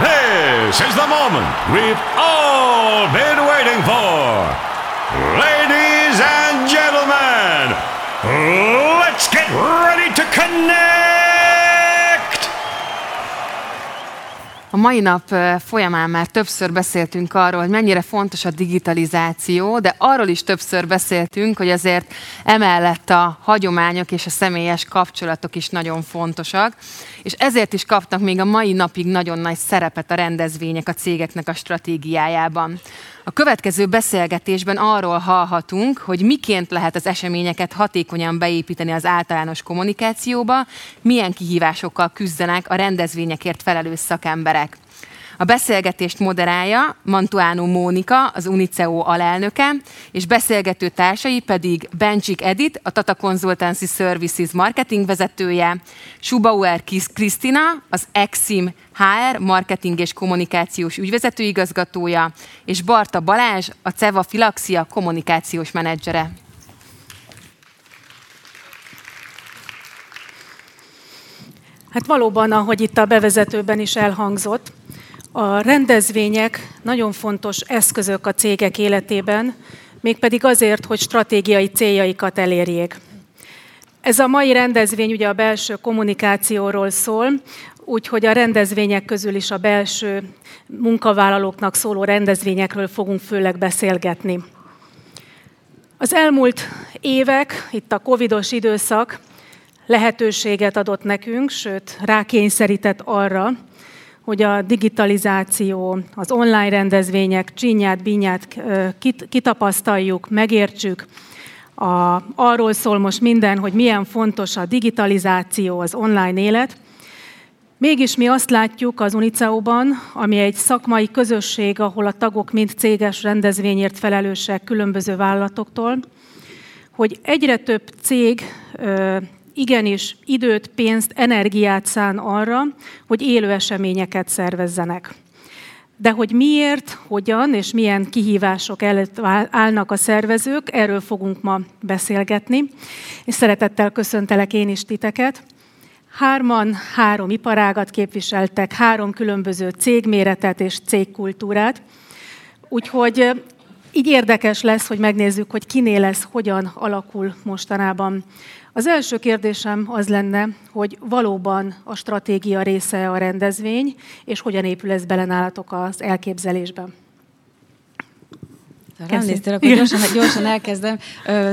This is the moment we've all been waiting for. Ladies A mai nap folyamán már többször beszéltünk arról, hogy mennyire fontos a digitalizáció, de arról is többször beszéltünk, hogy azért emellett a hagyományok és a személyes kapcsolatok is nagyon fontosak, és ezért is kapnak még a mai napig nagyon nagy szerepet a rendezvények a cégeknek a stratégiájában. A következő beszélgetésben arról hallhatunk, hogy miként lehet az eseményeket hatékonyan beépíteni az általános kommunikációba, milyen kihívásokkal küzdenek a rendezvényekért felelős szakemberek. A beszélgetést moderálja Mantuano Mónika, az Uniceo alelnöke, és beszélgető társai pedig Bencsik Edit, a Tata Consultancy Services marketing vezetője, Subauer Krisztina, az Exim HR, marketing és kommunikációs ügyvezető igazgatója, és Barta Balázs, a Ceva Filaxia kommunikációs menedzsere. Hát valóban, ahogy itt a bevezetőben is elhangzott, a rendezvények nagyon fontos eszközök a cégek életében, mégpedig azért, hogy stratégiai céljaikat elérjék. Ez a mai rendezvény ugye a belső kommunikációról szól, úgyhogy a rendezvények közül is a belső munkavállalóknak szóló rendezvényekről fogunk főleg beszélgetni. Az elmúlt évek, itt a covidos időszak lehetőséget adott nekünk, sőt rákényszerített arra, hogy a digitalizáció, az online rendezvények csinyát, binyát kitapasztaljuk, megértsük. A, arról szól most minden, hogy milyen fontos a digitalizáció, az online élet. Mégis mi azt látjuk az Uniceu-ban, ami egy szakmai közösség, ahol a tagok mind céges rendezvényért felelősek különböző vállalatoktól, hogy egyre több cég igenis időt, pénzt, energiát szán arra, hogy élő eseményeket szervezzenek. De hogy miért, hogyan és milyen kihívások előtt állnak a szervezők, erről fogunk ma beszélgetni. És szeretettel köszöntelek én is titeket. Hárman három iparágat képviseltek, három különböző cégméretet és cégkultúrát. Úgyhogy így érdekes lesz, hogy megnézzük, hogy kinél lesz, hogyan alakul mostanában az első kérdésem az lenne, hogy valóban a stratégia része a rendezvény, és hogyan épül ez bele nálatok az elképzelésben? Ránéztél, akkor gyorsan, gyorsan elkezdem.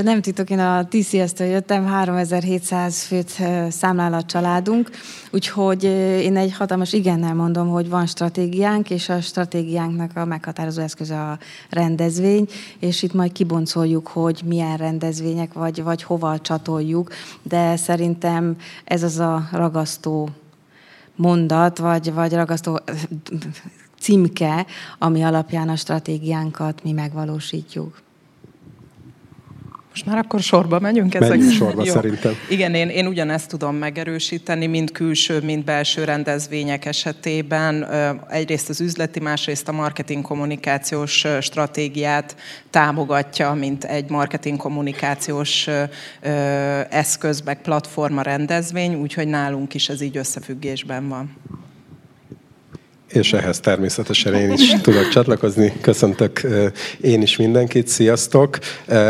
Nem titok, én a TCS-től jöttem, 3700 főt számlál a családunk, úgyhogy én egy hatalmas igennel mondom, hogy van stratégiánk, és a stratégiánknak a meghatározó eszköze a rendezvény, és itt majd kiboncoljuk, hogy milyen rendezvények, vagy, vagy hova csatoljuk, de szerintem ez az a ragasztó mondat, vagy, vagy ragasztó címke, ami alapján a stratégiánkat mi megvalósítjuk. Most már akkor sorba megyünk ezek? Menjünk sorba Jó. szerintem. Igen, én, én ugyanezt tudom megerősíteni, mind külső, mind belső rendezvények esetében. Egyrészt az üzleti, másrészt a marketing kommunikációs stratégiát támogatja, mint egy marketing kommunikációs eszköz, meg platforma rendezvény, úgyhogy nálunk is ez így összefüggésben van és ehhez természetesen én is tudok csatlakozni. Köszöntök én is mindenkit, sziasztok!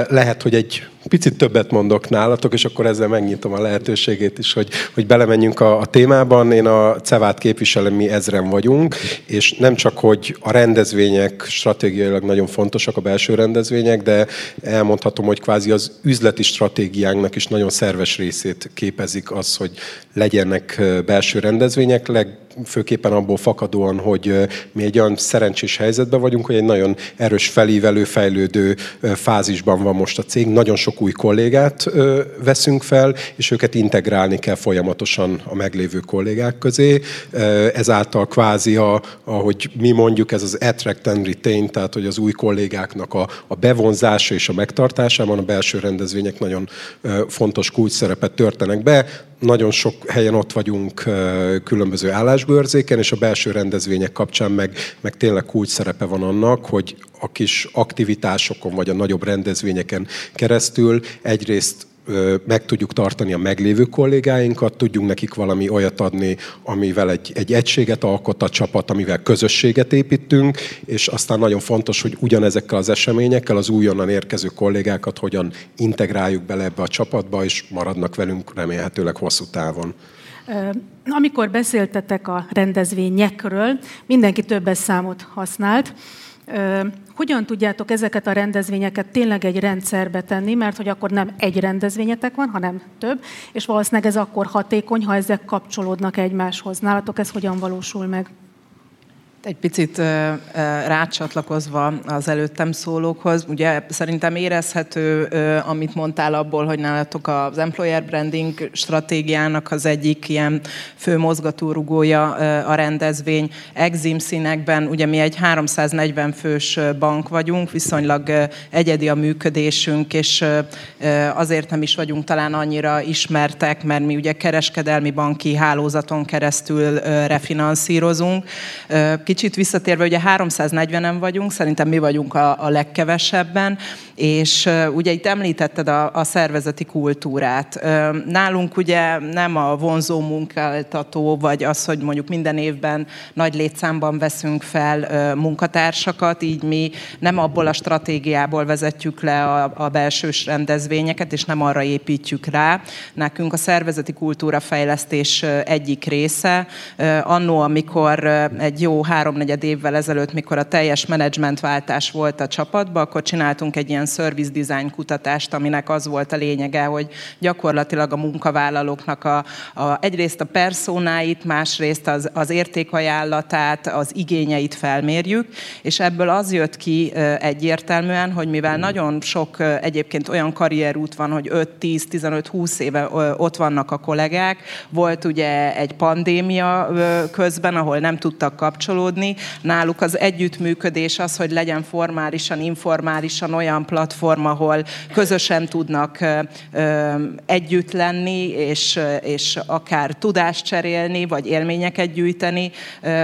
Lehet, hogy egy picit többet mondok nálatok, és akkor ezzel megnyitom a lehetőségét is, hogy, hogy belemenjünk a, a témában. Én a Cevát képviselem, mi ezren vagyunk, és nem csak, hogy a rendezvények stratégiailag nagyon fontosak, a belső rendezvények, de elmondhatom, hogy kvázi az üzleti stratégiánknak is nagyon szerves részét képezik az, hogy legyenek belső rendezvények, leg, főképpen abból fakadóan, hogy mi egy olyan szerencsés helyzetben vagyunk, hogy egy nagyon erős felívelő, fejlődő fázisban van most a cég. Nagyon sok új kollégát veszünk fel, és őket integrálni kell folyamatosan a meglévő kollégák közé. Ezáltal kvázi, a, ahogy mi mondjuk, ez az attract and retain, tehát hogy az új kollégáknak a, a bevonzása és a megtartásában a belső rendezvények nagyon fontos kulcs szerepet törtenek be nagyon sok helyen ott vagyunk különböző állásbőrzéken, és a belső rendezvények kapcsán meg, meg tényleg kulcs szerepe van annak, hogy a kis aktivitásokon vagy a nagyobb rendezvényeken keresztül egyrészt meg tudjuk tartani a meglévő kollégáinkat, tudjunk nekik valami olyat adni, amivel egy, egy egységet alkot a csapat, amivel közösséget építünk, és aztán nagyon fontos, hogy ugyanezekkel az eseményekkel az újonnan érkező kollégákat hogyan integráljuk bele ebbe a csapatba, és maradnak velünk remélhetőleg hosszú távon. Amikor beszéltetek a rendezvényekről, mindenki többes számot használt. Hogyan tudjátok ezeket a rendezvényeket tényleg egy rendszerbe tenni, mert hogy akkor nem egy rendezvényetek van, hanem több, és valószínűleg ez akkor hatékony, ha ezek kapcsolódnak egymáshoz. Nálatok ez hogyan valósul meg? Egy picit rácsatlakozva az előttem szólókhoz, ugye szerintem érezhető, amit mondtál abból, hogy nálatok az employer branding stratégiának az egyik ilyen fő mozgatórugója a rendezvény. Exim színekben, ugye mi egy 340 fős bank vagyunk, viszonylag egyedi a működésünk, és azért nem is vagyunk talán annyira ismertek, mert mi ugye kereskedelmi banki hálózaton keresztül refinanszírozunk Kicsit visszatérve, ugye 340-en vagyunk, szerintem mi vagyunk a, a legkevesebben, és ugye itt említetted a, a szervezeti kultúrát. Nálunk ugye nem a vonzó munkáltató, vagy az, hogy mondjuk minden évben nagy létszámban veszünk fel munkatársakat, így mi nem abból a stratégiából vezetjük le a, a belsős rendezvényeket, és nem arra építjük rá. Nekünk a szervezeti kultúra fejlesztés egyik része. Annó, amikor egy jó háromnegyed évvel ezelőtt, mikor a teljes menedzsmentváltás volt a csapatban, akkor csináltunk egy ilyen service design kutatást, aminek az volt a lényege, hogy gyakorlatilag a munkavállalóknak a, a, egyrészt a personáit, másrészt az, az értékajánlatát, az igényeit felmérjük, és ebből az jött ki egyértelműen, hogy mivel nagyon sok egyébként olyan karrierút van, hogy 5, 10, 15, 20 éve ott vannak a kollégák, volt ugye egy pandémia közben, ahol nem tudtak kapcsolódni. Náluk az együttműködés az, hogy legyen formálisan, informálisan olyan platform, ahol közösen tudnak együtt lenni, és, és akár tudást cserélni, vagy élményeket gyűjteni,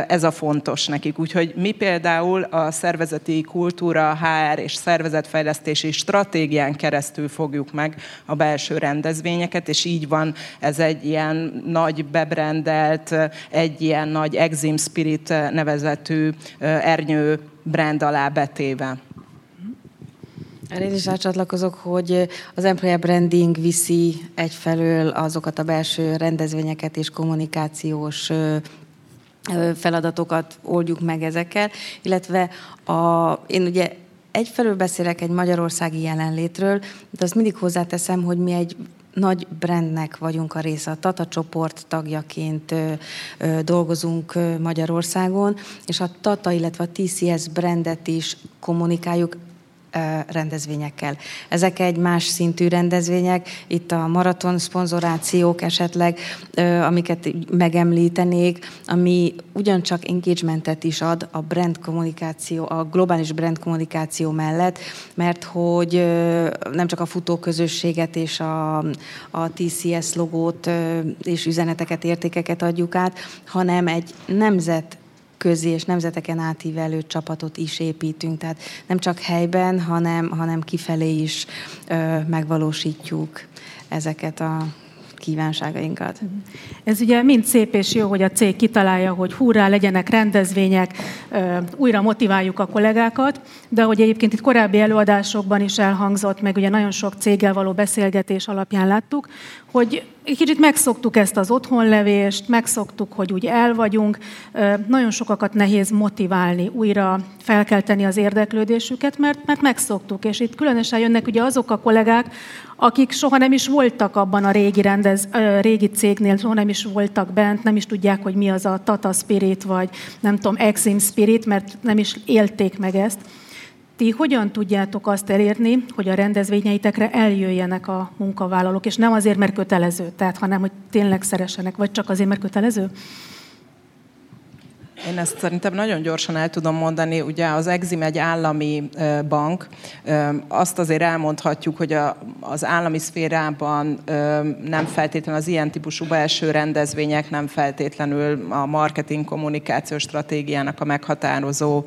ez a fontos nekik. Úgyhogy mi például a szervezeti kultúra, HR és szervezetfejlesztési stratégián keresztül fogjuk meg a belső rendezvényeket, és így van ez egy ilyen nagy bebrendelt, egy ilyen nagy Exim Spirit nevezetű ernyő brand alá betéve. Én is rácsatlakozok, hogy az employer branding viszi egyfelől azokat a belső rendezvényeket és kommunikációs feladatokat oldjuk meg ezekkel, illetve a, én ugye egyfelől beszélek egy magyarországi jelenlétről, de azt mindig hozzáteszem, hogy mi egy nagy brandnek vagyunk a része. A Tata csoport tagjaként dolgozunk Magyarországon, és a Tata, illetve a TCS brandet is kommunikáljuk rendezvényekkel. Ezek egy más szintű rendezvények, itt a maraton szponzorációk esetleg, amiket megemlítenék, ami ugyancsak engagementet is ad a brand kommunikáció, a globális brand kommunikáció mellett, mert hogy nem csak a futóközösséget és a, a TCS logót és üzeneteket, értékeket adjuk át, hanem egy nemzet közi és nemzeteken átívelő csapatot is építünk. Tehát nem csak helyben, hanem, hanem kifelé is ö, megvalósítjuk ezeket a kívánságainkat. Ez ugye mind szép és jó, hogy a cég kitalálja, hogy hurrá, legyenek rendezvények, újra motiváljuk a kollégákat, de hogy egyébként itt korábbi előadásokban is elhangzott, meg ugye nagyon sok céggel való beszélgetés alapján láttuk, hogy egy kicsit megszoktuk ezt az otthonlevést, megszoktuk, hogy úgy el vagyunk, nagyon sokakat nehéz motiválni, újra felkelteni az érdeklődésüket, mert, mert megszoktuk, és itt különösen jönnek ugye azok a kollégák, akik soha nem is voltak abban a régi, rendez, régi cégnél, soha nem is voltak bent, nem is tudják, hogy mi az a Tata Spirit, vagy nem tudom, Exim Spirit, mert nem is élték meg ezt. Ti hogyan tudjátok azt elérni, hogy a rendezvényeitekre eljöjjenek a munkavállalók, és nem azért, mert kötelező, tehát, hanem hogy tényleg szeressenek, vagy csak azért, mert kötelező? Én ezt szerintem nagyon gyorsan el tudom mondani. Ugye az Exim egy állami bank. Azt azért elmondhatjuk, hogy az állami szférában nem feltétlenül az ilyen típusú belső rendezvények nem feltétlenül a marketing kommunikációs stratégiának a meghatározó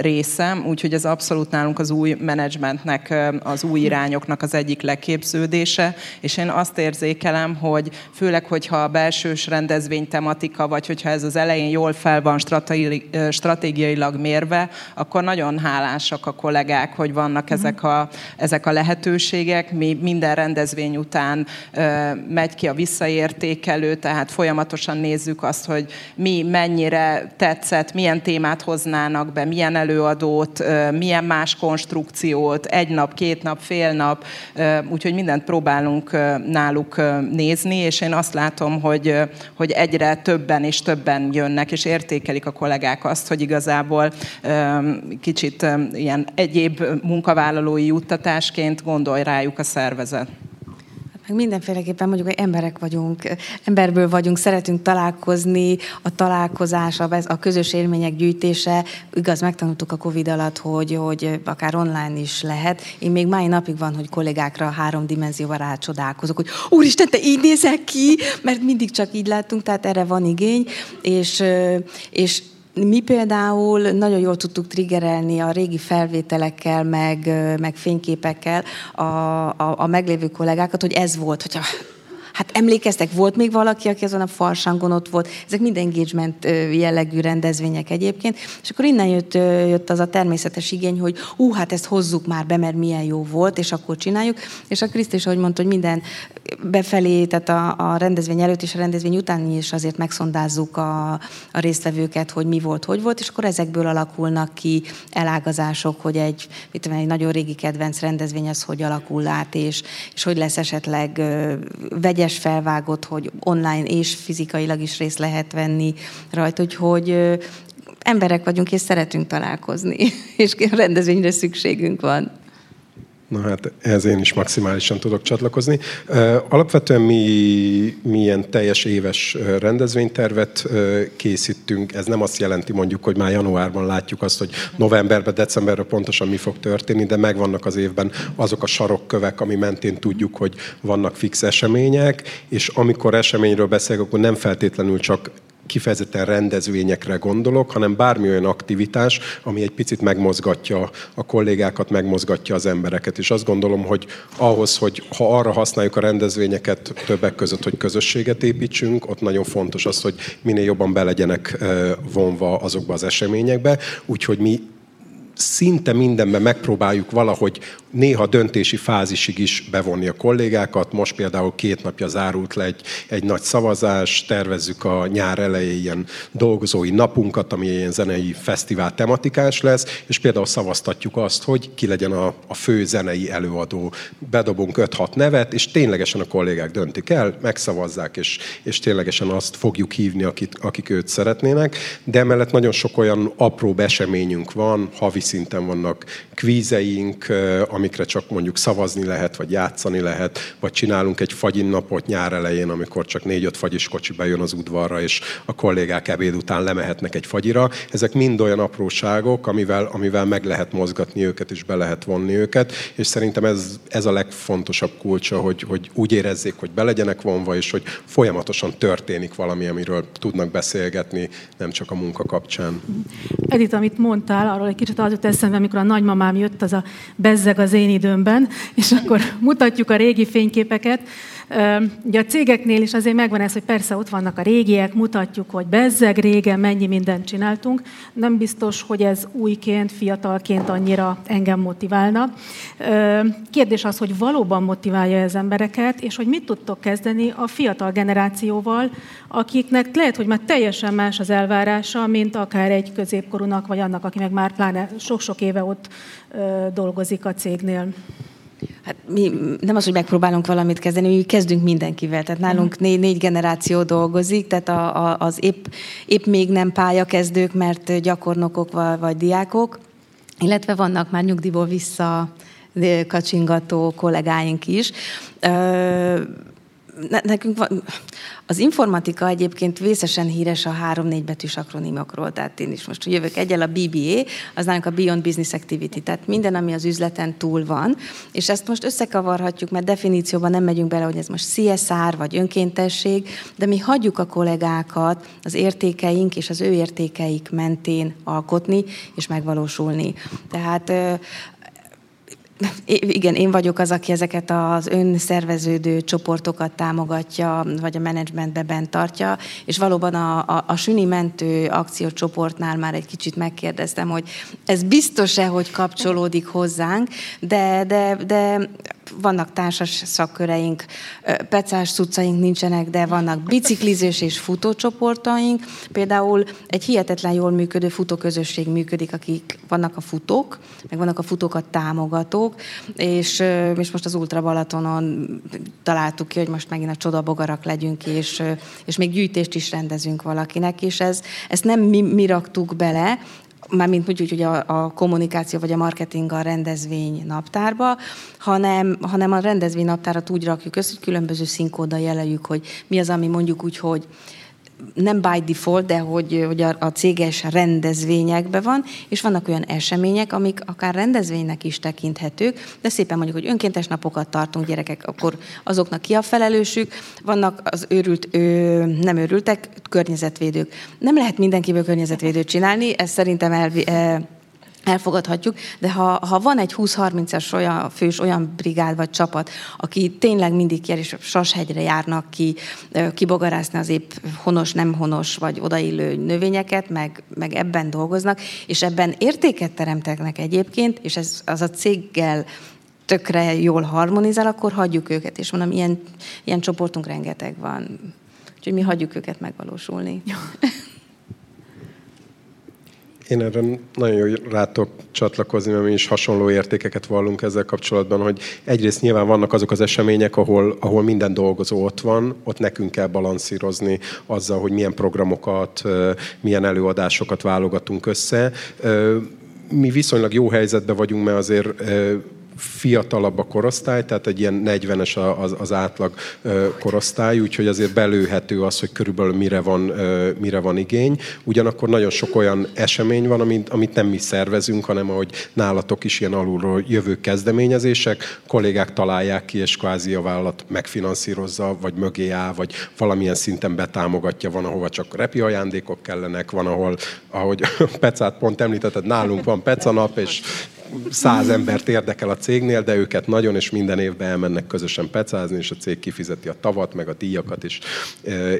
része. Úgyhogy ez abszolút nálunk az új menedzsmentnek, az új irányoknak az egyik leképződése. És én azt érzékelem, hogy főleg, hogyha a belsős rendezvény tematika, vagy hogyha ez az elején jól fel van stratégiailag mérve, akkor nagyon hálásak a kollégák, hogy vannak mhm. ezek a, ezek a lehetőségek. Mi minden rendezvény után megy ki a visszaértékelő, tehát folyamatosan nézzük azt, hogy mi mennyire tetszett, milyen témát hoznának be, milyen előadót, milyen más konstrukciót, egy nap, két nap, fél nap, úgyhogy mindent próbálunk náluk nézni, és én azt látom, hogy, hogy egyre többen és többen jönnek, és értékelik a kollégák azt, hogy igazából kicsit ilyen egyéb munkavállalói juttatásként gondolj rájuk a szervezet. Meg mindenféleképpen mondjuk, hogy emberek vagyunk, emberből vagyunk, szeretünk találkozni, a találkozás, a közös élmények gyűjtése, igaz, megtanultuk a Covid alatt, hogy, hogy akár online is lehet. Én még mai napig van, hogy kollégákra három dimenzióval rácsodálkozok, hogy úristen, te így nézel ki, mert mindig csak így láttunk, tehát erre van igény, és, és mi például nagyon jól tudtuk triggerelni a régi felvételekkel, meg, meg fényképekkel a, a, a meglévő kollégákat, hogy ez volt, hogyha Hát emlékeztek, volt még valaki, aki azon a farsangon ott volt, ezek mind engagement jellegű rendezvények egyébként, és akkor innen jött, jött az a természetes igény, hogy ú, hát ezt hozzuk már be, mert milyen jó volt, és akkor csináljuk. És a Kriszt is, ahogy mondta, hogy minden befelé, tehát a, a rendezvény előtt és a rendezvény után is azért megszondázzuk a, a résztvevőket, hogy mi volt, hogy volt, és akkor ezekből alakulnak ki elágazások, hogy egy, mit tudom, egy nagyon régi kedvenc rendezvény az hogy alakul át, és, és hogy lesz esetleg vegyes vegyes felvágott, hogy online és fizikailag is részt lehet venni rajta, úgyhogy emberek vagyunk, és szeretünk találkozni, és rendezvényre szükségünk van. Na hát ehhez én is maximálisan tudok csatlakozni. Alapvetően mi, milyen teljes éves rendezvénytervet készítünk. Ez nem azt jelenti mondjuk, hogy már januárban látjuk azt, hogy novemberben, decemberben pontosan mi fog történni, de megvannak az évben azok a sarokkövek, ami mentén tudjuk, hogy vannak fix események, és amikor eseményről beszélek, akkor nem feltétlenül csak kifejezetten rendezvényekre gondolok, hanem bármi olyan aktivitás, ami egy picit megmozgatja a kollégákat, megmozgatja az embereket. És azt gondolom, hogy ahhoz, hogy ha arra használjuk a rendezvényeket többek között, hogy közösséget építsünk, ott nagyon fontos az, hogy minél jobban be legyenek vonva azokba az eseményekbe. Úgyhogy mi szinte mindenben megpróbáljuk valahogy néha döntési fázisig is bevonni a kollégákat. Most például két napja zárult le egy, egy nagy szavazás, tervezzük a nyár elején ilyen dolgozói napunkat, ami ilyen zenei fesztivál tematikás lesz, és például szavaztatjuk azt, hogy ki legyen a, a fő zenei előadó. Bedobunk 5-6 nevet, és ténylegesen a kollégák döntik el, megszavazzák, és, és ténylegesen azt fogjuk hívni, akit, akik őt szeretnének. De emellett nagyon sok olyan apró eseményünk van, havi szinten vannak kvízeink, amikre csak mondjuk szavazni lehet, vagy játszani lehet, vagy csinálunk egy fagyin napot nyár elején, amikor csak négy-öt fagyis kocsi bejön az udvarra, és a kollégák ebéd után lemehetnek egy fagyira. Ezek mind olyan apróságok, amivel, amivel meg lehet mozgatni őket, és be lehet vonni őket, és szerintem ez, ez a legfontosabb kulcsa, hogy, hogy úgy érezzék, hogy be legyenek vonva, és hogy folyamatosan történik valami, amiről tudnak beszélgetni, nem csak a munka kapcsán. Edith, amit mondtál, arról egy kicsit az jut eszembe, amikor a nagymamám jött, az a bezzeg az én időmben, és akkor mutatjuk a régi fényképeket. Ugye a cégeknél is azért megvan ez, hogy persze ott vannak a régiek, mutatjuk, hogy bezzeg régen mennyi mindent csináltunk. Nem biztos, hogy ez újként, fiatalként annyira engem motiválna. Kérdés az, hogy valóban motiválja az embereket, és hogy mit tudtok kezdeni a fiatal generációval, akiknek lehet, hogy már teljesen más az elvárása, mint akár egy középkorúnak, vagy annak, aki meg már pláne sok-sok éve ott dolgozik a cégnél. Hát mi nem az, hogy megpróbálunk valamit kezdeni, mi kezdünk mindenkivel. Tehát nálunk négy, négy generáció dolgozik, tehát a, a, az épp, épp még nem pályakezdők, mert gyakornokok vagy, vagy diákok, illetve vannak már nyugdíjból vissza kacsingató kollégáink is. Ö, nekünk van, az informatika egyébként vészesen híres a három-négy betűs akronimokról, tehát én is most jövök egyel a BBA, az nálunk a Beyond Business Activity, tehát minden, ami az üzleten túl van, és ezt most összekavarhatjuk, mert definícióban nem megyünk bele, hogy ez most CSR vagy önkéntesség, de mi hagyjuk a kollégákat az értékeink és az ő értékeik mentén alkotni és megvalósulni. Tehát igen, én vagyok az, aki ezeket az önszerveződő csoportokat támogatja, vagy a menedzsmentbe bent tartja, és valóban a, a, a Süni mentő akciócsoportnál már egy kicsit megkérdeztem, hogy ez biztos-e, hogy kapcsolódik hozzánk, de, de, de vannak társas szakköreink, pecás cuccaink nincsenek, de vannak biciklizős és futócsoportaink. Például egy hihetetlen jól működő futóközösség működik, akik vannak a futók, meg vannak a futókat támogatók, és, és most az Ultra Balatonon találtuk ki, hogy most megint a csodabogarak legyünk, és, és még gyűjtést is rendezünk valakinek, és ez, ezt nem mi, mi raktuk bele, mármint úgy, hogy a, a kommunikáció vagy a marketing a rendezvény naptárba, hanem, hanem a rendezvény naptárat úgy rakjuk össze, hogy különböző színkóddal jeleljük, hogy mi az, ami mondjuk úgy, hogy nem by default, de hogy, hogy a, a céges rendezvényekben van, és vannak olyan események, amik akár rendezvénynek is tekinthetők, de szépen mondjuk, hogy önkéntes napokat tartunk gyerekek, akkor azoknak ki a felelősük, vannak az őrült, ő, nem őrültek, környezetvédők. Nem lehet mindenkiből környezetvédőt csinálni, ez szerintem elvi, elfogadhatjuk, de ha, ha van egy 20-30-as olyan fős, olyan brigád vagy csapat, aki tényleg mindig kér, és Sashegyre járnak ki, kibogarászni az épp honos, nem honos, vagy odaillő növényeket, meg, meg ebben dolgoznak, és ebben értéket teremteknek egyébként, és ez az a céggel tökre jól harmonizál, akkor hagyjuk őket, és mondom, ilyen, ilyen csoportunk rengeteg van. Úgyhogy mi hagyjuk őket megvalósulni. Én erre nagyon jó rátok csatlakozni, mert mi is hasonló értékeket vallunk ezzel kapcsolatban, hogy egyrészt nyilván vannak azok az események, ahol, ahol minden dolgozó ott van, ott nekünk kell balanszírozni azzal, hogy milyen programokat, milyen előadásokat válogatunk össze. Mi viszonylag jó helyzetben vagyunk, mert azért fiatalabb a korosztály, tehát egy ilyen 40-es az, az átlag korosztály, úgyhogy azért belőhető az, hogy körülbelül mire van, mire van igény. Ugyanakkor nagyon sok olyan esemény van, amit, amit nem mi szervezünk, hanem ahogy nálatok is ilyen alulról jövő kezdeményezések, kollégák találják ki, és kvázi a vállalat megfinanszírozza, vagy mögé áll, vagy valamilyen szinten betámogatja, van, ahova csak repi ajándékok kellenek, van, ahol, ahogy Pecát pont említetted, nálunk van Peca nap, és száz embert érdekel a cégnél, de őket nagyon, és minden évben elmennek közösen pecázni, és a cég kifizeti a tavat, meg a díjakat, és,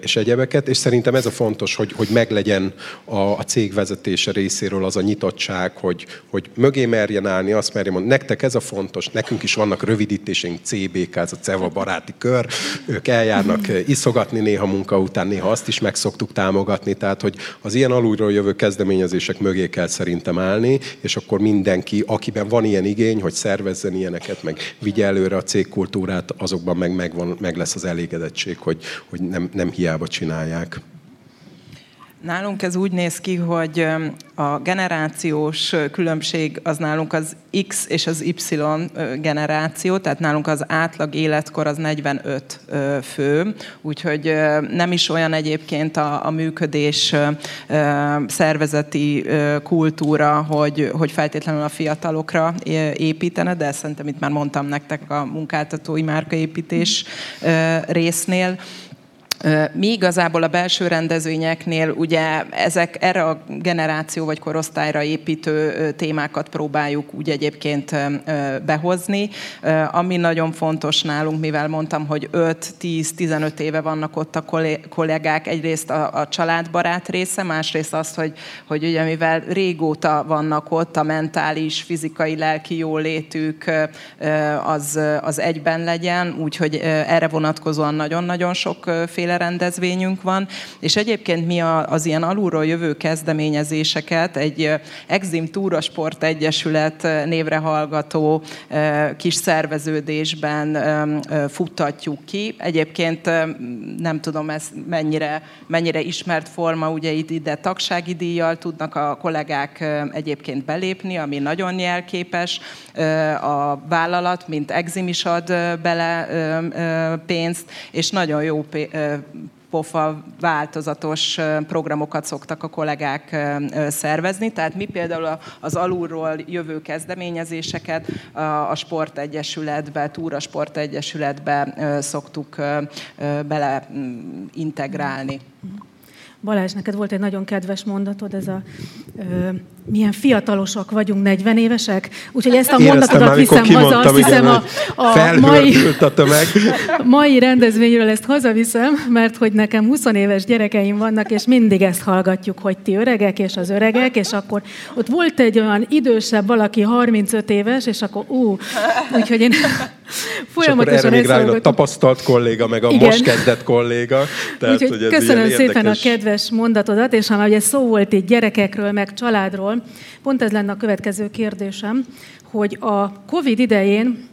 és egyebeket. És szerintem ez a fontos, hogy, hogy meglegyen a, a cég vezetése részéről az a nyitottság, hogy, hogy mögé merjen állni, azt merjen mondani, nektek ez a fontos, nekünk is vannak rövidítéseink, CBK, ez a CEVA baráti kör, ők eljárnak iszogatni néha munka után, néha azt is meg szoktuk támogatni, tehát hogy az ilyen alulról jövő kezdeményezések mögé kell szerintem állni, és akkor mindenki, akiben van ilyen igény, hogy szervezzen ilyeneket, meg vigye előre a cégkultúrát, azokban meg, meg, van, meg lesz az elégedettség, hogy, hogy nem, nem hiába csinálják. Nálunk ez úgy néz ki, hogy a generációs különbség az nálunk az X és az Y generáció, tehát nálunk az átlag életkor az 45 fő, úgyhogy nem is olyan egyébként a, a működés szervezeti kultúra, hogy, hogy feltétlenül a fiatalokra építene, de szerintem itt már mondtam nektek a munkáltatói márkaépítés résznél. Mi igazából a belső rendezvényeknél ugye ezek erre a generáció vagy korosztályra építő témákat próbáljuk úgy egyébként behozni. Ami nagyon fontos nálunk, mivel mondtam, hogy 5-10-15 éve vannak ott a kollégák, egyrészt a, a családbarát része, másrészt az, hogy, hogy ugye mivel régóta vannak ott, a mentális, fizikai, lelki jólétük az, az egyben legyen, úgyhogy erre vonatkozóan nagyon-nagyon sokféle sokféle rendezvényünk van, és egyébként mi az ilyen alulról jövő kezdeményezéseket egy Exim Túrasport Egyesület névre hallgató kis szerveződésben futtatjuk ki. Egyébként nem tudom, ez mennyire, mennyire ismert forma, ugye ide tagsági díjjal tudnak a kollégák egyébként belépni, ami nagyon jelképes. A vállalat, mint Exim is ad bele pénzt, és nagyon jó pofa változatos programokat szoktak a kollégák szervezni. Tehát mi például az alulról jövő kezdeményezéseket a Sportegyesületbe, Túra Sportegyesületbe szoktuk bele integrálni. Balázs, neked volt egy nagyon kedves mondatod, ez a ö, milyen fiatalosak vagyunk, 40 évesek, úgyhogy ezt a mondatodat viszem haza, azt hiszem a, a mai, a mai rendezvényről ezt hazaviszem, mert hogy nekem 20 éves gyerekeim vannak, és mindig ezt hallgatjuk, hogy ti öregek és az öregek, és akkor ott volt egy olyan idősebb valaki, 35 éves, és akkor ú, úgyhogy én folyamatosan és akkor erre még a tapasztalt kolléga, meg a Igen. most kezdett kolléga. Tehát, úgyhogy hogy köszönöm szépen érdekes. a kedves mondatodat, és ha ugye szó volt itt gyerekekről, meg családról, Pont ez lenne a következő kérdésem, hogy a COVID idején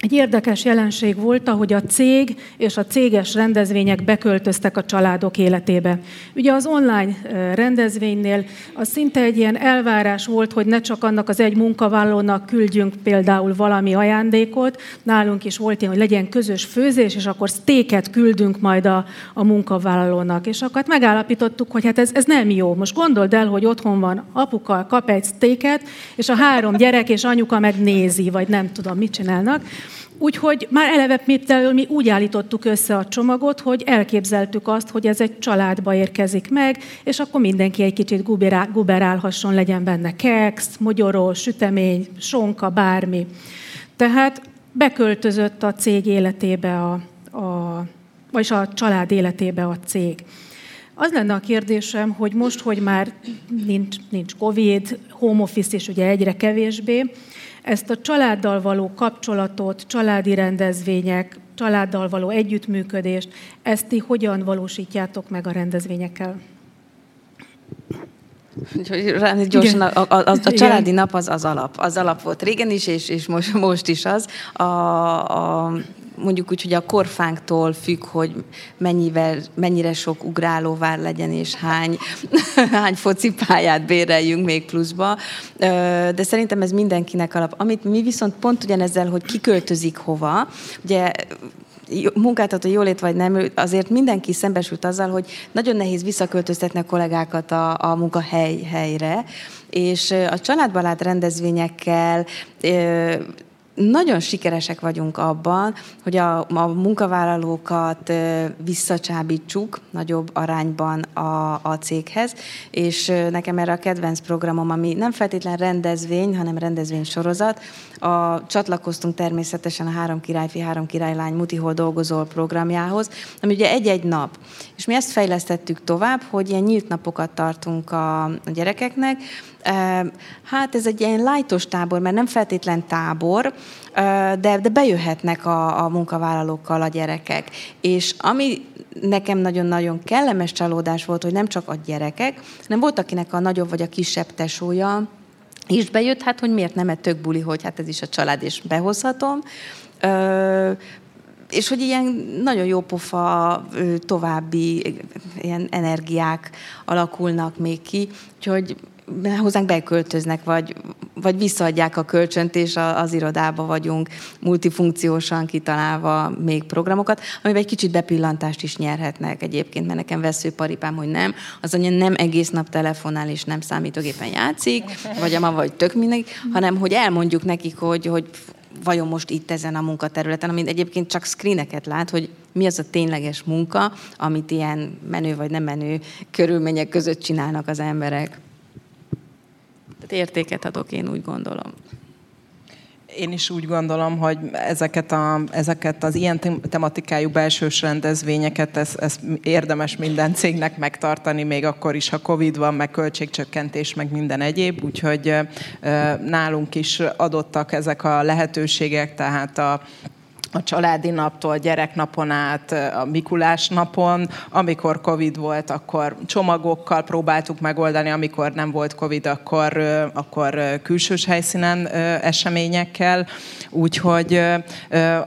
egy érdekes jelenség volt, ahogy a cég és a céges rendezvények beköltöztek a családok életébe. Ugye az online rendezvénynél az szinte egy ilyen elvárás volt, hogy ne csak annak az egy munkavállalónak küldjünk például valami ajándékot, nálunk is volt ilyen, hogy legyen közös főzés, és akkor sztéket küldünk majd a, a munkavállalónak. És akkor hát megállapítottuk, hogy hát ez, ez nem jó. Most gondold el, hogy otthon van apuka, kap egy sztéket, és a három gyerek és anyuka meg nézi, vagy nem tudom, mit csinálnak. Úgyhogy már eleve például mi úgy állítottuk össze a csomagot, hogy elképzeltük azt, hogy ez egy családba érkezik meg, és akkor mindenki egy kicsit guberál, guberálhasson, legyen benne keks, mogyoró, sütemény, sonka, bármi. Tehát beköltözött a cég életébe, a, a, vagyis a család életébe a cég. Az lenne a kérdésem, hogy most, hogy már nincs, nincs Covid, home office is ugye egyre kevésbé, ezt a családdal való kapcsolatot, családi rendezvények, családdal való együttműködést, ezt ti hogyan valósítjátok meg a rendezvényekkel? Gyorsan, a, a, a, a családi nap az az alap. Az alap volt régen is, és, és most, most is az. A, a mondjuk úgy, hogy a korfánktól függ, hogy mennyivel, mennyire sok ugrálóvár legyen, és hány, hány focipályát béreljünk még pluszba. De szerintem ez mindenkinek alap. Amit mi viszont pont ugyanezzel, hogy kiköltözik hova, ugye munkáltató jólét vagy nem, azért mindenki szembesült azzal, hogy nagyon nehéz visszaköltöztetni a kollégákat a, a munkahely helyre, és a családbarát rendezvényekkel nagyon sikeresek vagyunk abban, hogy a, a munkavállalókat visszacsábítsuk nagyobb arányban a, a céghez, és nekem erre a kedvenc programom, ami nem feltétlen rendezvény, hanem rendezvény sorozat, a, csatlakoztunk természetesen a Három királyfi, Három királylány Mutihol dolgozol programjához, ami ugye egy-egy nap. És mi ezt fejlesztettük tovább, hogy ilyen nyílt napokat tartunk a, a gyerekeknek, Hát ez egy ilyen lájtos tábor, mert nem feltétlen tábor, de, de bejöhetnek a, a munkavállalókkal a gyerekek. És ami nekem nagyon-nagyon kellemes csalódás volt, hogy nem csak a gyerekek, hanem volt, akinek a nagyobb vagy a kisebb tesója is bejött, hát hogy miért nem, egy tök buli, hogy hát ez is a család, és behozhatom. Ö, és hogy ilyen nagyon jó pofa további ilyen energiák alakulnak még ki, úgyhogy hozzánk beköltöznek, vagy, vagy visszaadják a kölcsönt, és az irodába vagyunk multifunkciósan kitalálva még programokat, amiben egy kicsit bepillantást is nyerhetnek egyébként, mert nekem veszőparipám, hogy nem. Az anya nem egész nap telefonál, és nem számítógépen játszik, vagy a ma vagy tök mindegy, hanem hogy elmondjuk nekik, hogy, hogy vajon most itt ezen a munkaterületen, amit egyébként csak screeneket lát, hogy mi az a tényleges munka, amit ilyen menő vagy nem menő körülmények között csinálnak az emberek. Tehát értéket adok, én úgy gondolom. Én is úgy gondolom, hogy ezeket, a, ezeket az ilyen tematikájú belsős rendezvényeket, ez, ez érdemes minden cégnek megtartani, még akkor is, ha Covid van, meg költségcsökkentés, meg minden egyéb. Úgyhogy nálunk is adottak ezek a lehetőségek, tehát a a családi naptól, gyereknapon át, a Mikulás napon. Amikor Covid volt, akkor csomagokkal próbáltuk megoldani, amikor nem volt Covid, akkor, akkor külsős helyszínen eseményekkel. Úgyhogy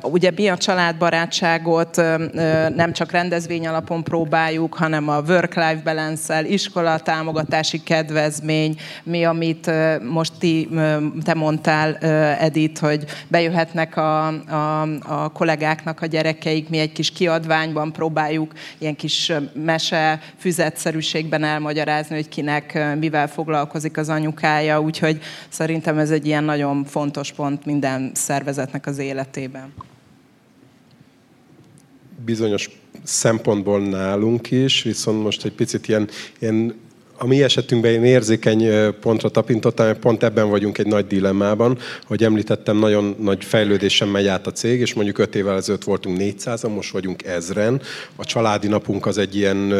ugye mi a családbarátságot nem csak rendezvény alapon próbáljuk, hanem a work-life balance-el, iskola támogatási kedvezmény, mi, amit most ti, te mondtál, Edith, hogy bejöhetnek a, a, a kollégáknak a gyerekeik, mi egy kis kiadványban próbáljuk ilyen kis mese füzetszerűségben elmagyarázni, hogy kinek mivel foglalkozik az anyukája, úgyhogy szerintem ez egy ilyen nagyon fontos pont minden szervezetnek az életében. Bizonyos szempontból nálunk is, viszont most egy picit ilyen, ilyen a mi esetünkben én érzékeny pontra tapintottam, pont ebben vagyunk egy nagy dilemmában, hogy említettem, nagyon nagy fejlődésen megy át a cég, és mondjuk 5 évvel ezelőtt voltunk 400-an, most vagyunk ezren. A családi napunk az egy ilyen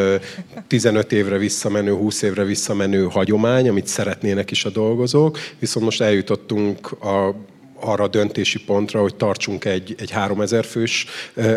15 évre visszamenő, 20 évre visszamenő hagyomány, amit szeretnének is a dolgozók, viszont most eljutottunk a arra a döntési pontra, hogy tartsunk egy, egy 3000 fős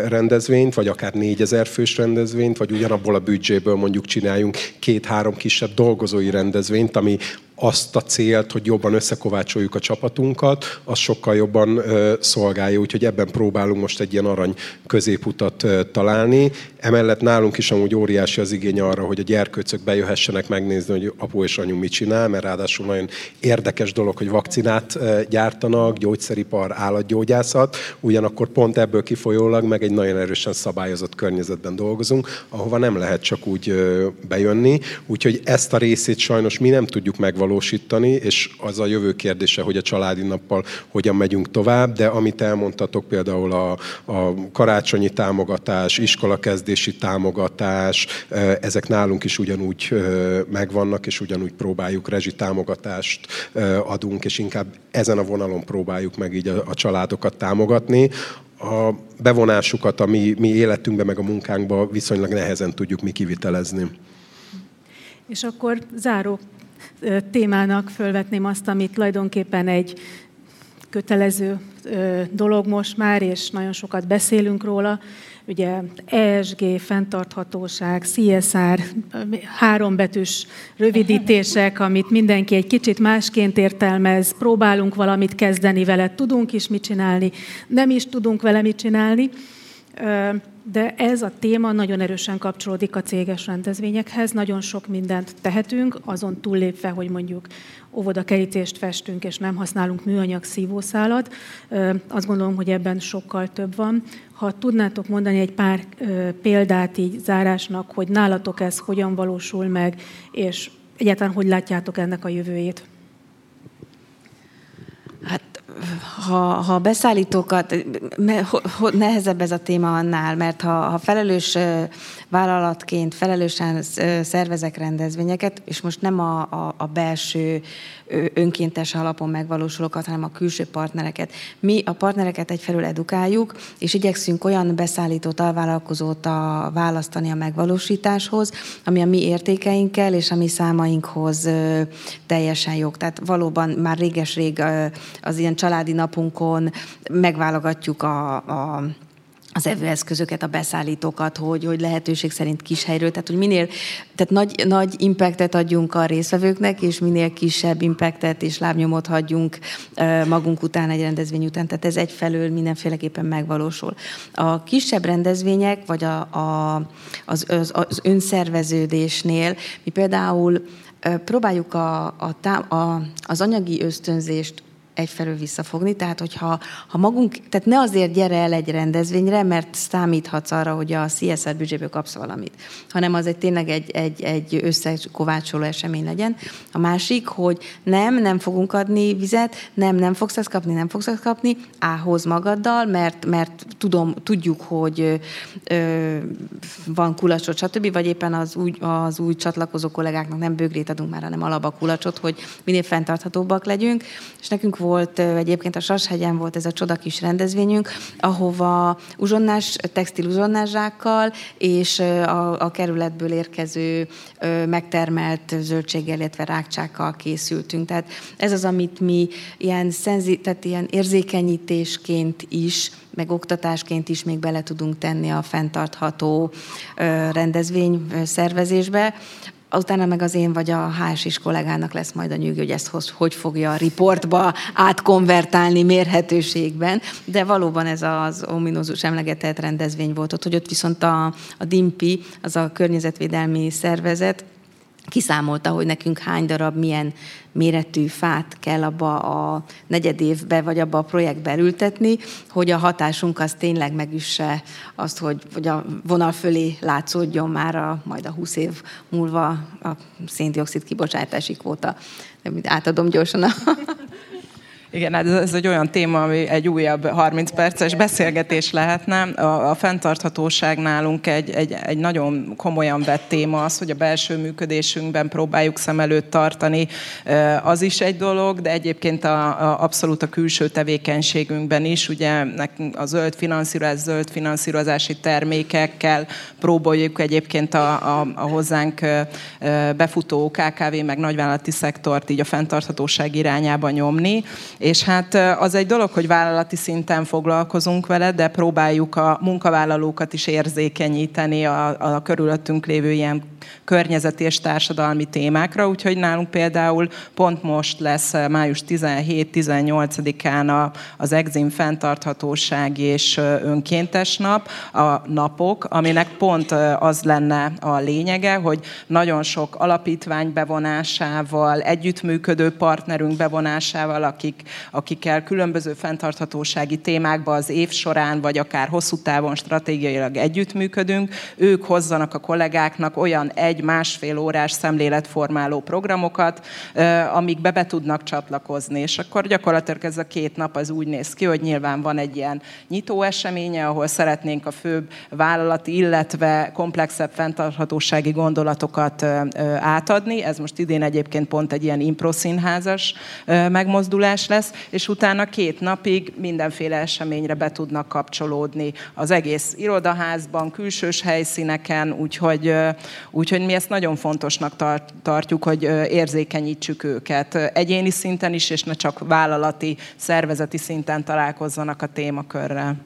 rendezvényt, vagy akár 4000 fős rendezvényt, vagy ugyanabból a büdzséből mondjuk csináljunk két-három kisebb dolgozói rendezvényt, ami azt a célt, hogy jobban összekovácsoljuk a csapatunkat, az sokkal jobban szolgálja, úgyhogy ebben próbálunk most egy ilyen arany középutat találni. Emellett nálunk is amúgy óriási az igény arra, hogy a gyerkőcök bejöhessenek megnézni, hogy apu és anyu mit csinál, mert ráadásul nagyon érdekes dolog, hogy vakcinát gyártanak, gyógyszeripar, állatgyógyászat, ugyanakkor pont ebből kifolyólag meg egy nagyon erősen szabályozott környezetben dolgozunk, ahova nem lehet csak úgy bejönni, úgyhogy ezt a részét sajnos mi nem tudjuk megvalósítani, megvalósítani, és az a jövő kérdése, hogy a családi nappal hogyan megyünk tovább, de amit elmondtatok például a, a karácsonyi támogatás, iskolakezdési támogatás, ezek nálunk is ugyanúgy megvannak, és ugyanúgy próbáljuk, támogatást e, adunk, és inkább ezen a vonalon próbáljuk meg így a, a családokat támogatni a bevonásukat a mi, mi életünkbe, meg a munkánkba viszonylag nehezen tudjuk mi kivitelezni. És akkor záró témának fölvetném azt, amit tulajdonképpen egy kötelező dolog most már, és nagyon sokat beszélünk róla, ugye ESG, fenntarthatóság, CSR, hárombetűs rövidítések, amit mindenki egy kicsit másként értelmez, próbálunk valamit kezdeni vele, tudunk is mit csinálni, nem is tudunk vele mit csinálni de ez a téma nagyon erősen kapcsolódik a céges rendezvényekhez. Nagyon sok mindent tehetünk, azon túllépve, hogy mondjuk óvodakerítést festünk, és nem használunk műanyag szívószálat. Azt gondolom, hogy ebben sokkal több van. Ha tudnátok mondani egy pár példát így zárásnak, hogy nálatok ez hogyan valósul meg, és egyáltalán hogy látjátok ennek a jövőjét? Ha, ha beszállítókat, nehezebb ez a téma annál, mert ha, ha felelős vállalatként felelősen szervezek rendezvényeket, és most nem a, a, a belső önkéntes alapon megvalósulókat, hanem a külső partnereket. Mi a partnereket egyfelől edukáljuk, és igyekszünk olyan beszállítót, alvállalkozót a, választani a megvalósításhoz, ami a mi értékeinkkel és a mi számainkhoz teljesen jog. Tehát valóban már réges-rég az ilyen családi napunkon megválogatjuk a, a az evőeszközöket, a beszállítókat, hogy, hogy lehetőség szerint kis helyről, tehát hogy minél, tehát nagy, nagy impactet adjunk a részvevőknek, és minél kisebb impactet és lábnyomot hagyjunk magunk után egy rendezvény után, tehát ez egyfelől mindenféleképpen megvalósul. A kisebb rendezvények, vagy a, a, az, az, az önszerveződésnél mi például próbáljuk a, a, a, az anyagi ösztönzést egyfelől visszafogni, tehát hogyha ha magunk, tehát ne azért gyere el egy rendezvényre, mert számíthatsz arra, hogy a CSR büdzséből kapsz valamit, hanem az egy tényleg egy, egy, egy összekovácsoló esemény legyen. A másik, hogy nem, nem fogunk adni vizet, nem, nem fogsz ezt kapni, nem fogsz ezt kapni, ához magaddal, mert, mert tudom, tudjuk, hogy ö, van kulacsot, stb., vagy éppen az új, az új csatlakozó kollégáknak nem bögrét adunk már, hanem alapakulacsot, hogy minél fenntarthatóbbak legyünk, és nekünk volt, egyébként a Sashegyen volt ez a csoda kis rendezvényünk, ahova uzsonnás, textil uzsonnázsákkal és a, a kerületből érkező megtermelt zöldséggel, illetve rákcsákkal készültünk. Tehát ez az, amit mi ilyen, szenzi, tehát ilyen érzékenyítésként is meg oktatásként is még bele tudunk tenni a fenntartható rendezvény szervezésbe. Utána meg az én vagy a hs kollégának lesz majd a nyűg, hogy ezt hogy fogja a riportba átkonvertálni mérhetőségben, de valóban ez az ominózus emlegetett rendezvény volt ott, hogy ott viszont a, a DIMPI, az a környezetvédelmi szervezet, kiszámolta, hogy nekünk hány darab, milyen méretű fát kell abba a negyed évbe, vagy abba a projektbe ültetni, hogy a hatásunk az tényleg megüsse azt, hogy, hogy a vonal fölé látszódjon már a, majd a 20 év múlva a széndiokszid kibocsátási kvóta. Átadom gyorsan a igen, hát ez egy olyan téma, ami egy újabb 30 perces beszélgetés lehetne. A, a fenntarthatóság nálunk egy, egy, egy nagyon komolyan vett téma az, hogy a belső működésünkben próbáljuk szem előtt tartani. Az is egy dolog, de egyébként a, a, abszolút a külső tevékenységünkben is, ugye nekünk a zöld finanszírozás, zöld finanszírozási termékekkel próbáljuk egyébként a, a, a hozzánk befutó KKV meg nagyvállalati szektort így a fenntarthatóság irányába nyomni és hát az egy dolog, hogy vállalati szinten foglalkozunk vele, de próbáljuk a munkavállalókat is érzékenyíteni a, a körülöttünk lévő ilyen környezeti és társadalmi témákra, úgyhogy nálunk például pont most lesz május 17-18-án az Exim fenntarthatóság és önkéntes nap, a napok, aminek pont az lenne a lényege, hogy nagyon sok alapítvány bevonásával, együttműködő partnerünk bevonásával, akik akikkel különböző fenntarthatósági témákban az év során, vagy akár hosszú távon stratégiailag együttműködünk, ők hozzanak a kollégáknak olyan egy-másfél órás szemléletformáló programokat, amikbe be tudnak csatlakozni. És akkor gyakorlatilag ez a két nap az úgy néz ki, hogy nyilván van egy ilyen nyitó eseménye, ahol szeretnénk a főbb vállalati, illetve komplexebb fenntarthatósági gondolatokat átadni. Ez most idén egyébként pont egy ilyen improszínházas megmozdulás lesz, és utána két napig mindenféle eseményre be tudnak kapcsolódni. Az egész irodaházban, külsős helyszíneken, úgyhogy, úgyhogy mi ezt nagyon fontosnak tartjuk, hogy érzékenyítsük őket. Egyéni szinten is, és ne csak vállalati, szervezeti szinten találkozzanak a témakörrel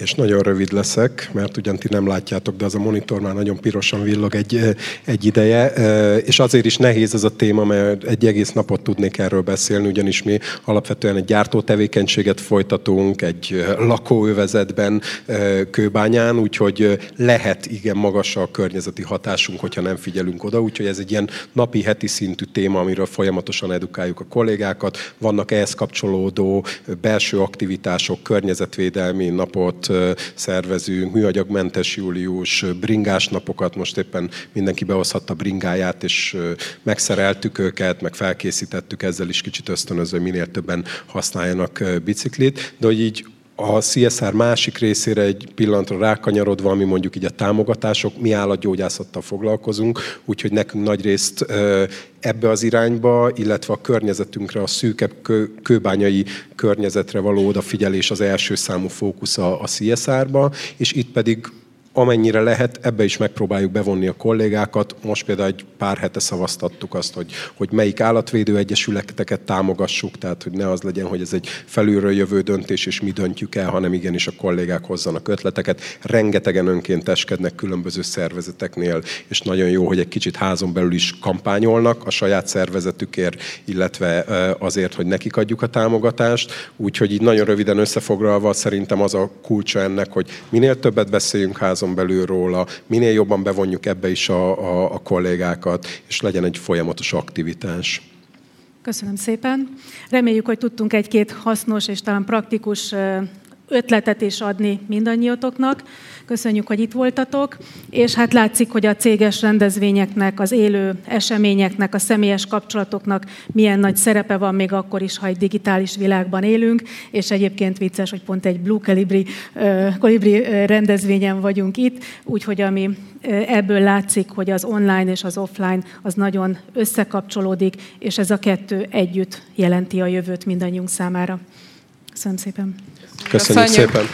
és nagyon rövid leszek, mert ugyan ti nem látjátok, de az a monitor már nagyon pirosan villog egy, egy ideje, és azért is nehéz ez a téma, mert egy egész napot tudnék erről beszélni, ugyanis mi alapvetően egy gyártó tevékenységet folytatunk, egy lakóövezetben Kőbányán, úgyhogy lehet igen magas a környezeti hatásunk, hogyha nem figyelünk oda, úgyhogy ez egy ilyen napi, heti szintű téma, amiről folyamatosan edukáljuk a kollégákat. Vannak ehhez kapcsolódó belső aktivitások, környezetvédelmi napot, szervezünk, műanyagmentes július, bringás napokat, most éppen mindenki behozhatta bringáját, és megszereltük őket, meg felkészítettük ezzel is kicsit ösztönöző, minél többen használjanak biciklit, de hogy így a CSR másik részére egy pillanatra rákanyarodva, ami mondjuk így a támogatások, mi állatgyógyászattal foglalkozunk, úgyhogy nekünk nagy részt ebbe az irányba, illetve a környezetünkre, a szűkebb kő, kőbányai környezetre való odafigyelés az első számú fókusz a, a CSR-ba, és itt pedig amennyire lehet, ebbe is megpróbáljuk bevonni a kollégákat. Most például egy pár hete szavaztattuk azt, hogy, hogy melyik állatvédő egyesületeket támogassuk, tehát hogy ne az legyen, hogy ez egy felülről jövő döntés, és mi döntjük el, hanem igenis a kollégák hozzanak ötleteket. Rengetegen önkénteskednek különböző szervezeteknél, és nagyon jó, hogy egy kicsit házon belül is kampányolnak a saját szervezetükért, illetve azért, hogy nekik adjuk a támogatást. Úgyhogy így nagyon röviden összefoglalva szerintem az a kulcsa ennek, hogy minél többet beszéljünk házon házon belül róla, minél jobban bevonjuk ebbe is a, a, a kollégákat, és legyen egy folyamatos aktivitás. Köszönöm szépen. Reméljük, hogy tudtunk egy-két hasznos és talán praktikus ötletet is adni mindannyiatoknak. Köszönjük, hogy itt voltatok, és hát látszik, hogy a céges rendezvényeknek, az élő eseményeknek, a személyes kapcsolatoknak milyen nagy szerepe van még akkor is, ha egy digitális világban élünk, és egyébként vicces, hogy pont egy Blue Calibri, Calibri rendezvényen vagyunk itt, úgyhogy ami ebből látszik, hogy az online és az offline az nagyon összekapcsolódik, és ez a kettő együtt jelenti a jövőt mindannyiunk számára. Köszönöm szépen. Köszönjük, Köszönjük. szépen.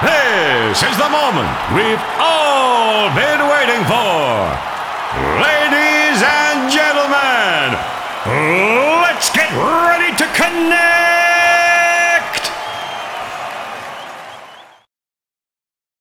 This is the moment we've all been waiting for. Ladies and gentlemen,